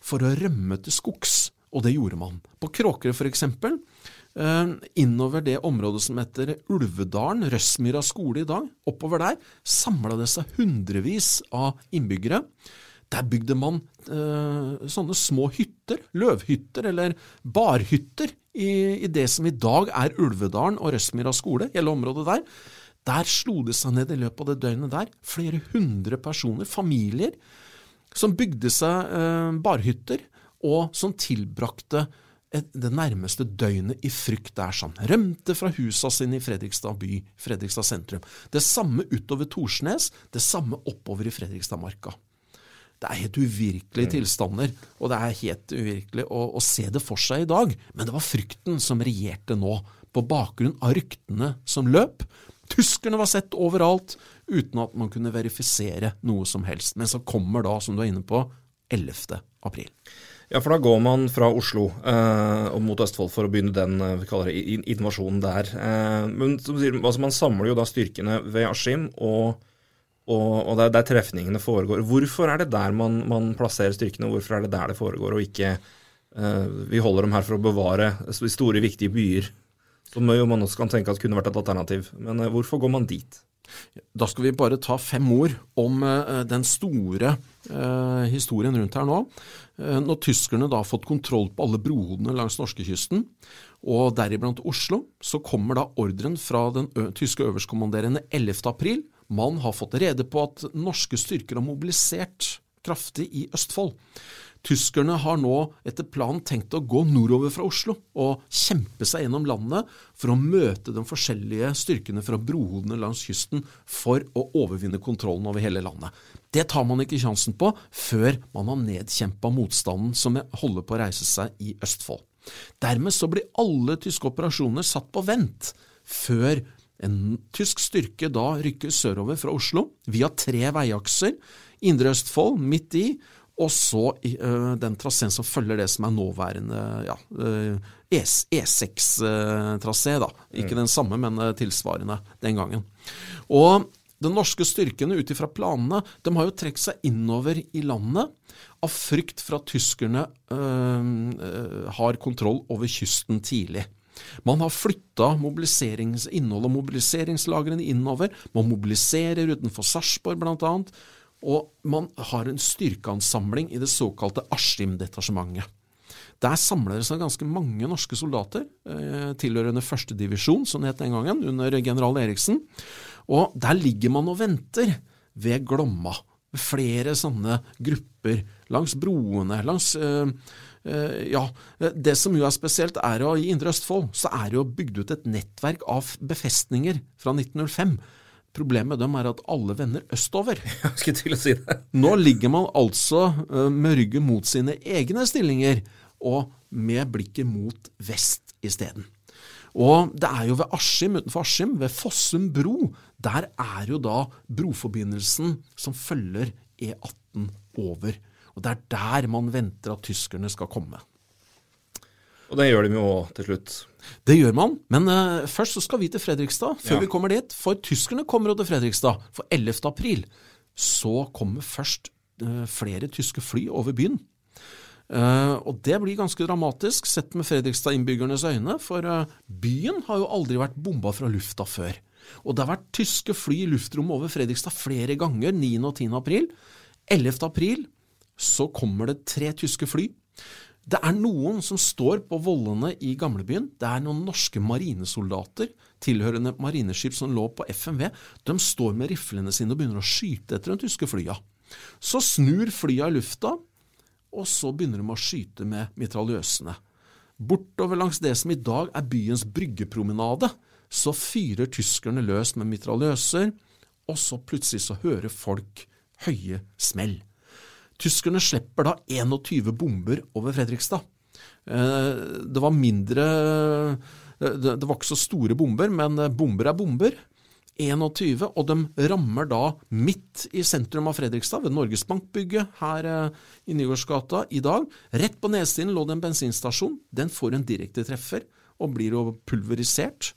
[SPEAKER 2] for å rømme til skogs, og det gjorde man. På Kråkerøy, for eksempel, Eh, innover det området som heter Ulvedalen, Røsmyra skole i dag, oppover der, samla det seg hundrevis av innbyggere. Der bygde man eh, sånne små hytter, løvhytter eller barhytter, i, i, det som i dag er Ulvedalen og Røsmyra skole, hele området der. Der slo det seg ned i løpet av det døgnet der flere hundre personer, familier, som bygde seg eh, barhytter, og som tilbrakte det nærmeste døgnet i frykt der som Rømte fra husa sine i Fredrikstad by, Fredrikstad sentrum. Det samme utover Torsnes, det samme oppover i Fredrikstadmarka. Det er helt uvirkelige mm. tilstander, og det er helt uvirkelig å, å, se det for seg i dag. Men det var frykten som regjerte nå, på bakgrunn av ryktene som løp. Tyskerne var sett overalt, uten at man kunne verifisere noe som helst. Men så kommer da, som du er inne på, 11. april.
[SPEAKER 1] Ja, for da går man fra Oslo eh, og mot Østfold for å begynne den eh, vi kaller det, invasjonen der. Eh, men som altså, man samler jo da styrkene ved Askim, og, og, og det er der trefningene foregår. Hvorfor er det der man, man, plasserer styrkene, hvorfor er det der det foregår, og ikke eh, vi holder dem her for å bevare store, viktige byer? Som jo man også kan tenke at kunne vært et alternativ. Men eh, hvorfor går man dit?
[SPEAKER 2] Da skal vi bare ta fem ord om uh, den store uh, historien rundt her nå. Uh, når tyskerne da har fått kontroll på alle brohodene langs norskekysten, og deriblant Oslo, så kommer da ordren fra den tyske øverstkommanderende 11. april. Man har fått rede på at norske styrker har mobilisert kraftig i Østfold. Tyskerne har nå etter planen tenkt å gå nordover fra Oslo og kjempe seg gjennom landet for å møte de forskjellige styrkene fra brohodene langs kysten for å overvinne kontrollen over hele landet. Det tar man ikke sjansen på før man har nedkjempa motstanden som holder på å reise seg i Østfold. Dermed så blir alle tyske operasjoner satt på vent før en tysk styrke da rykker sørover fra Oslo via tre veiakser, Indre Østfold midt i, og så uh, den traseen som følger det som er nåværende ja, uh, E6-trasé. da. Ikke mm. den samme, men tilsvarende den gangen. Og de norske styrkene ut ifra planene de har jo trukket seg innover i landet av frykt for at tyskerne har kontroll over kysten tidlig. Man har flytta innhold og mobiliseringslagrene innover. Man mobiliserer utenfor Sarpsborg bl.a. Og man har en styrkeansamling i det såkalte Askim-detasjementet. Der samler det seg ganske mange norske soldater, eh, tilhørende førstedivisjon, som det het den gangen, under general Eriksen. Og der ligger man og venter ved Glomma. Flere sånne grupper langs broene, langs eh, øh, Ja, det som jo er spesielt, er å, i Indre Østfold så er det jo bygd ut et nettverk av befestninger fra 1905 Problemet med dem er at alle vender østover.
[SPEAKER 1] Jeg skulle til å si det.
[SPEAKER 2] Nå ligger man altså uh, med ryggen mot sine egne stillinger, og med blikket mot vest isteden. Og det er jo ved Askim, utenfor Askim, ved Fossum bro, der er jo da broforbindelsen som følger E18 over. Og det er der man venter at tyskerne skal komme.
[SPEAKER 1] Og det gjør de jo til slutt.
[SPEAKER 2] Det gjør man, men uh, først så skal vi til Fredrikstad før ja. vi kommer dit. For tyskerne kommer jo til Fredrikstad. For 11. april så kommer først uh, flere tyske fly over byen. Uh, og det blir ganske dramatisk sett med Fredrikstad-innbyggernes øyne, for byen har jo aldri vært bomba fra lufta før. Og det har vært tyske fly i luftrommet over Fredrikstad flere ganger, 9. og 10. april. 11. april så kommer det tre tyske fly. Det er noen som står på vollene i gamlebyen. Det er noen norske marinesoldater tilhørende marineskip som lå på FMV. De står med riflene sine og begynner å skyte etter de tyske flya. Så snur flya i lufta, og så begynner de å skyte med mitraljøsene. Bortover langs det som i dag er byens bryggepromenade, så fyrer tyskerne løs med mitraljøser, og så plutselig så hører folk høye smell. Tyskerne slipper da 21 bomber over Fredrikstad. Eh, det var mindre eh, Det var ikke så store bomber, men eh, bomber er bomber. 21, og de rammer da midt i sentrum av Fredrikstad, ved Norges Bank-bygget her i Nygårdsgata i dag. Rett på nedsiden lå det en bensinstasjon. Den får en direkte treffer og blir jo pulverisert.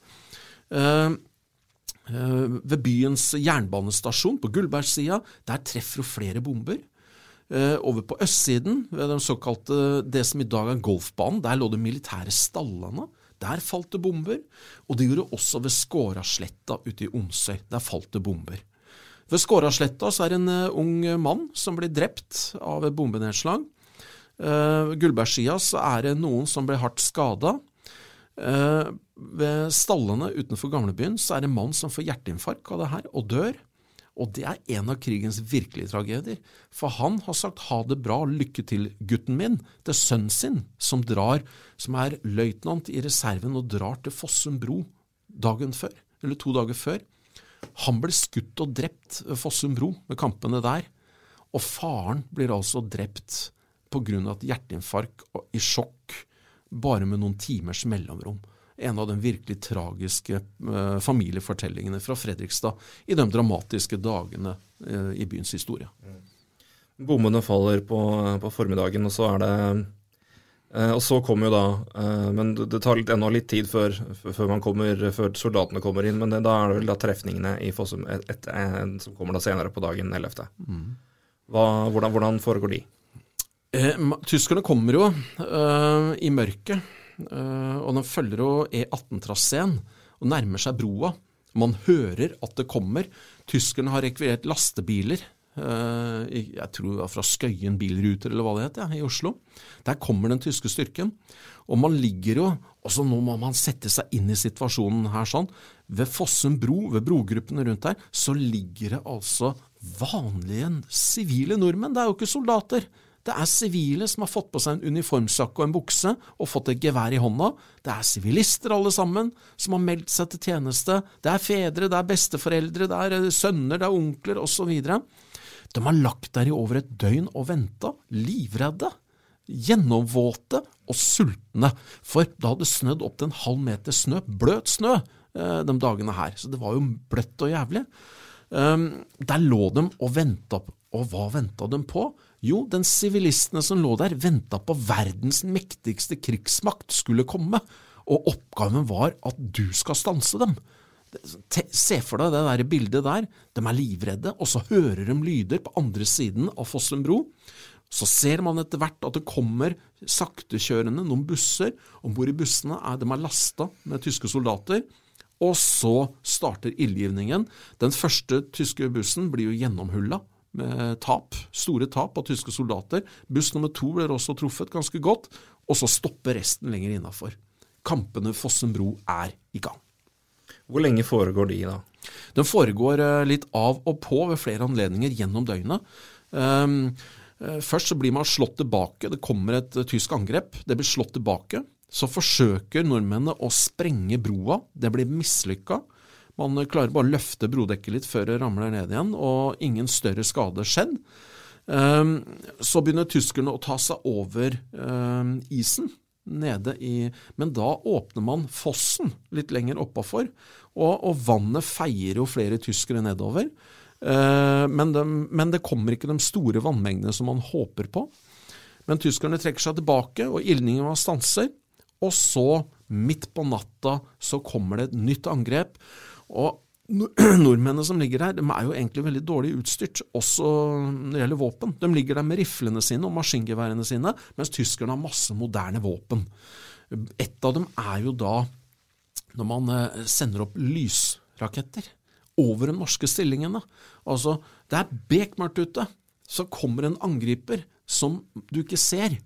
[SPEAKER 2] Ved byens jernbanestasjon på Gullbergsida, der treffer hun flere bomber. Eh, over på østsiden, ved den såkalte, det som i dag er golfbanen, der lå det militære stallene. Der falt det bomber. Og det gjorde også ved Skårasletta ute i Onsøy. Der falt det bomber. Ved Skårasletta er det en uh, ung mann som blir drept av et bombenedslag. Uh, Gullbergskia så er det noen som ble hardt skada. Ved stallene utenfor gamlebyen så er det en mann som får hjerteinfarkt av det her, og dør. Og det er en av krigens virkelige tragedier. For han har sagt ha det bra, lykke til, gutten min, til sønnen sin, som drar, som er løytnant i reserven og drar til Fossum bro dagen før, eller to dager før. Han ble skutt og drept ved Fossum bro, ved kampene der. Og faren blir altså drept av et hjerteinfarkt i sjokk, bare med noen timers mellomrom en av de virkelig tragiske eh, familiefortellingene fra Fredrikstad i de dramatiske dagene eh, i byens historie. Mm.
[SPEAKER 1] Bommene faller på, på, formiddagen, og så er det Eh, og så kommer jo da eh, Men det tar litt, ennå litt tid før, før, kommer, før, soldatene kommer inn. Men det, da er det vel da trefningene i Fossum et, et, et, som kommer da senere på dagen 11. Mm. Hva, hvordan, hvordan, foregår de?
[SPEAKER 2] Eh, tyskerne kommer jo uh, i mørket, og den følger jo E18-traseen og nærmer seg broa. Man hører at det kommer. Tyskerne har rekvirert lastebiler Eh, jeg tror det var fra Skøyen bilruter, eller hva det het, ja, i Oslo. Der kommer den tyske styrken. Og man ligger jo også Nå må man sette seg inn i situasjonen her sånn. Ved Fossum bro, ved brogruppene rundt der, så ligger det altså vanlige sivile nordmenn. Det er jo ikke soldater. Det er sivile som har fått på seg en uniformsjakke og en bukse og fått et gevær i hånda. Det er sivilister alle sammen som har meldt seg til tjeneste. Det er fedre, det er besteforeldre, det er sønner, det er onkler osv. De har lagt der i over et døgn og venta, livredde, gjennomvåte og sultne, for det hadde snødd opp til en halv meter snø, bløt snø, eh, de dagene her. Så det var jo bløtt og jævlig. Um, der lå de og venta, og hva venta de på? Jo, den sivilistene som lå der, venta på verdens mektigste krigsmakt skulle komme, og oppgaven var at du skal stanse dem. Se for deg det der bildet der. De er livredde, og så hører de lyder på andre siden av Fossum bro. Så ser man etter hvert at det kommer saktekjørende noen busser. Om bord i bussene er de er lasta med tyske soldater. Og så starter ildgivningen. Den første tyske bussen blir jo gjennomhulla med tap, store tap av tyske soldater. Buss nummer to blir også truffet ganske godt, og så stopper resten lenger innafor. Kampene Fossen bro er i gang.
[SPEAKER 1] Hvor lenge foregår de, da?
[SPEAKER 2] Den foregår eh, litt av og på ved flere anledninger gjennom døgnet. Ehm, eh, først så blir man slått tilbake. Det kommer et eh, tysk angrep. Det blir slått tilbake. Så forsøker nordmennene å sprenge broa. Det blir mislykka. Man klarer bare å løfte brodekket litt før det ramler ned igjen, og ingen større skade skjedd. Ehm, så begynner tyskerne å ta seg over ehm, isen nede i Men da åpner man fossen litt lenger oppafor, og, og vannet feier jo flere tyskere nedover. Eh, men, de, men, det kommer ikke de store vannmengdene som man håper på. Men tyskerne trekker seg tilbake, og ildningen var stanser. Og så, midt på natta, så kommer det et nytt angrep. Og nordmennene som ligger her, de er jo egentlig veldig dårlig utstyrt, også når det gjelder våpen. De ligger der med riflene sine og maskingeværene sine, mens tyskerne har masse moderne våpen. Et av dem er jo da når man eh, sender opp lysraketter over de norske stillingene. Altså, det er bekmørkt ute. Så kommer en angriper som du ikke ser,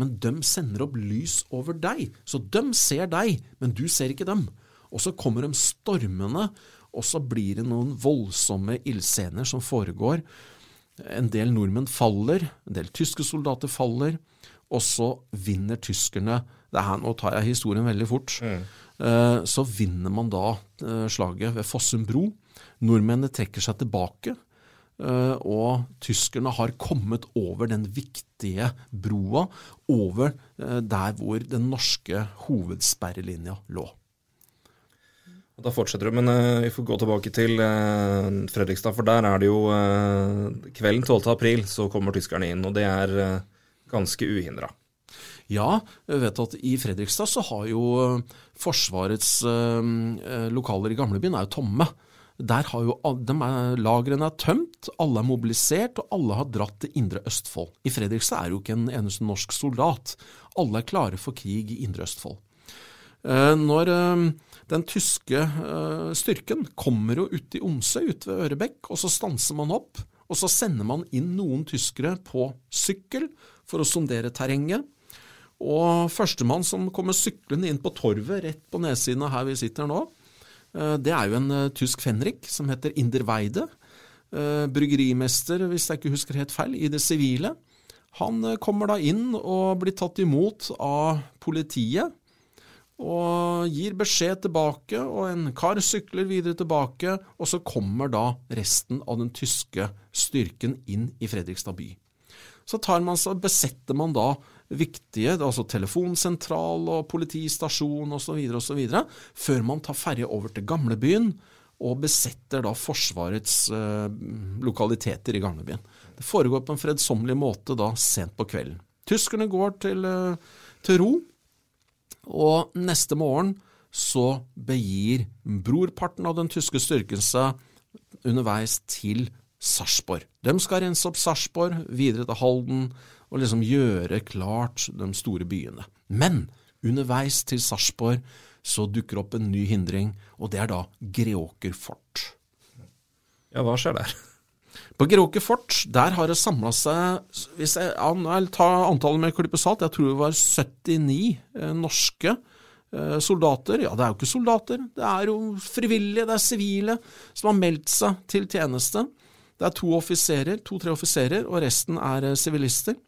[SPEAKER 2] men de sender opp lys over deg. Så de ser deg, men du ser ikke dem. Og så kommer de stormende og så blir det noen voldsomme ildscener som foregår. En del nordmenn faller, en del tyske soldater faller, og så vinner tyskerne det her, Nå tar jeg historien veldig fort. Mm. Eh, så vinner man da eh, slaget ved Fossum bro. Nordmennene trekker seg tilbake. Eh, og tyskerne har kommet over den viktige broa, over der hvor den norske hovedsperrelinja lå.
[SPEAKER 1] Da fortsetter du, men uh, vi får gå tilbake til uh, Fredrikstad. For der er det jo uh, kvelden 12. april så kommer tyskerne inn, og det er ganske uhindra.
[SPEAKER 2] Ja, jeg vet at i Fredrikstad så har jo Forsvarets lokaler i gamlebyen er jo tomme. Der har jo Lagrene er tømt, alle er mobilisert, og alle har dratt til Indre Østfold. I Fredrikstad er jo ikke en eneste norsk soldat. Alle er klare for krig i Indre Østfold. Når den tyske uh, styrken kommer jo ut i Omsø, ut ved Ørebekk, og så stanser man opp. Og så sender man inn noen tyskere på sykkel for å sondere terrenget. Og førstemann som kommer syklende inn på torvet rett på nedsiden av her vi sitter nå, uh, det er jo en uh, tysk fenrik som heter Inderweide. Bryggerimester, hvis jeg ikke husker helt feil, i det sivile. Han kommer da inn og blir tatt imot av politiet og gir beskjed tilbake, og en kar sykler videre tilbake, og så kommer da resten av den tyske styrken inn i Fredrikstad by. Så man, så besetter man da viktige, altså telefonsentral og politistasjon osv., osv., før man tar ferje over til gamlebyen og besetter da Forsvarets eh, lokaliteter i gamlebyen. Det foregår på en fredsommelig måte da sent på kvelden. Tyskerne går til eh, til ro. Og neste morgen så begir brorparten av den tyske styrken seg underveis til Sarpsborg. De skal rense opp Sarpsborg, videre til Halden, og liksom gjøre klart de store byene. Men underveis til Sarpsborg så dukker opp en ny hindring, og det er da Greåker fort.
[SPEAKER 1] Ja, hva skjer der?
[SPEAKER 2] På Gråke fort der har det samla seg hvis jeg tar antallet med klype salt, jeg tror det var 79 eh, norske eh, soldater. Ja, det er jo ikke soldater, det er jo frivillige, det er sivile som har meldt seg til tjeneste. Det er to offiserer, to-tre offiserer, og resten er eh, sivilister.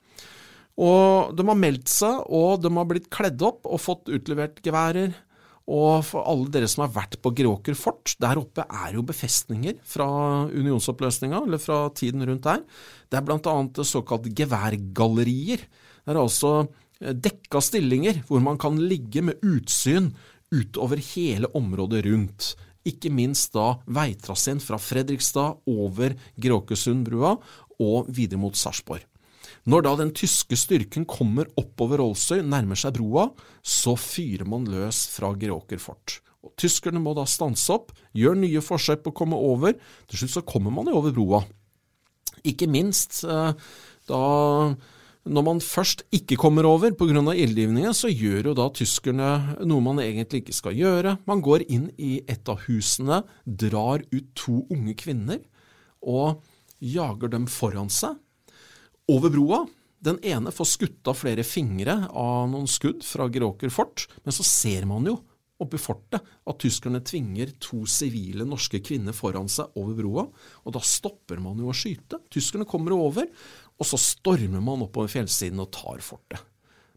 [SPEAKER 2] Og de har meldt seg, og de har blitt kledd opp og fått utlevert geværer. Og for alle dere som har vært på Gråker fort, der oppe er jo befestninger fra unionsoppløsninga, eller fra tiden rundt der. Det er blant annet såkalt geværgallerier. Det er altså eh, dekka stillinger hvor man kan ligge med utsyn utover hele området rundt. Ikke minst da veitraseen fra Fredrikstad over Gråkesundbrua og videre mot Sarpsborg. Når da den tyske styrken kommer oppover Ålsøy, nærmer seg broa, så fyrer man løs fra Greåker fort. Og Tyskerne må da stanse opp, gjør nye forsøk på å komme over. Til slutt så kommer man jo over broa. Ikke minst eh, da når man først ikke kommer over pga. ildgivningen, så gjør jo da tyskerne noe man egentlig ikke skal gjøre. Man går inn i et av husene, drar ut to unge kvinner og jager dem foran seg over broa. Den ene får skutt av flere fingre av noen skudd fra Gråker fort, men så ser man jo oppe i fortet at tyskerne tvinger to sivile norske kvinner foran seg over broa, og da stopper man jo å skyte. Tyskerne kommer over, og så stormer man oppover fjellsiden og tar fortet.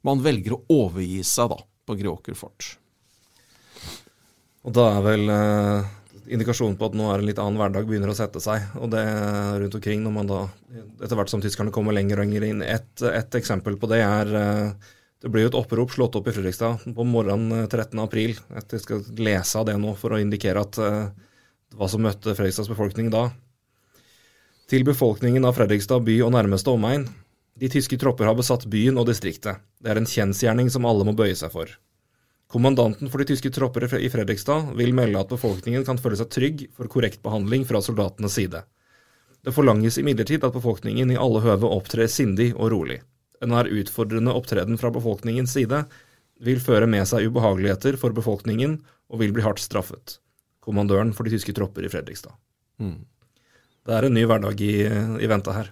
[SPEAKER 2] Man velger å overgi seg da på Gråker fort.
[SPEAKER 1] Og da er vel eh, indikasjon på at nå er en litt annen hverdag begynner å sette seg. Og det rundt omkring når man da, etter hvert som tyskerne kommer lenger og lenger inn. Et, et eksempel på det er eh, det blir jo et opprop slått opp i Fredrikstad på morgenen 13.4. Jeg skal lese av det nå for å indikere at uh, hva som møtte Fredrikstads befolkning da. Til befolkningen av Fredrikstad by og nærmeste omegn. De tyske tropper har besatt byen og distriktet. Det er en kjensgjerning som alle må bøye seg for. Kommandanten for de tyske tropper i Fredrikstad vil melde at befolkningen kan føle seg trygg for korrekt behandling fra soldatenes side. Det forlanges imidlertid at befolkningen i alle høve opptrer sindig og rolig. Enhver utfordrende opptreden fra befolkningens side vil føre med seg ubehageligheter for befolkningen og vil bli hardt straffet. Kommandøren for de tyske tropper i Fredrikstad. Mm. Det er en ny hverdag i, i vente her.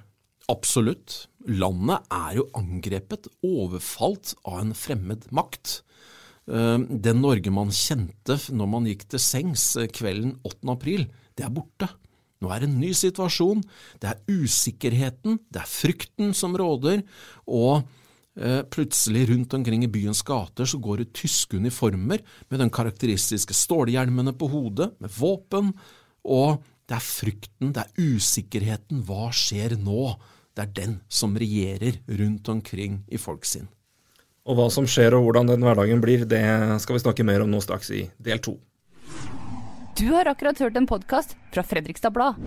[SPEAKER 2] Absolutt. Landet er jo angrepet, overfalt av en fremmed makt. Eh, den Norge man kjente når man gikk til sengs eh, kvelden 8. april, det er borte. Nå er det en ny situasjon. Det er usikkerheten, det er frykten som råder, og eh, plutselig rundt omkring i byens gater så går det tyske uniformer med den karakteristiske stålhjelmene på hodet, med våpen, og det er frykten, det er usikkerheten. Hva skjer nå? Det er den som regjerer rundt omkring i folk sin.
[SPEAKER 1] Og hva som skjer og hvordan den hverdagen blir, det skal vi snakke mer om nå straks i del to.
[SPEAKER 3] Du har akkurat hørt en podkast fra Fredrikstad Blad.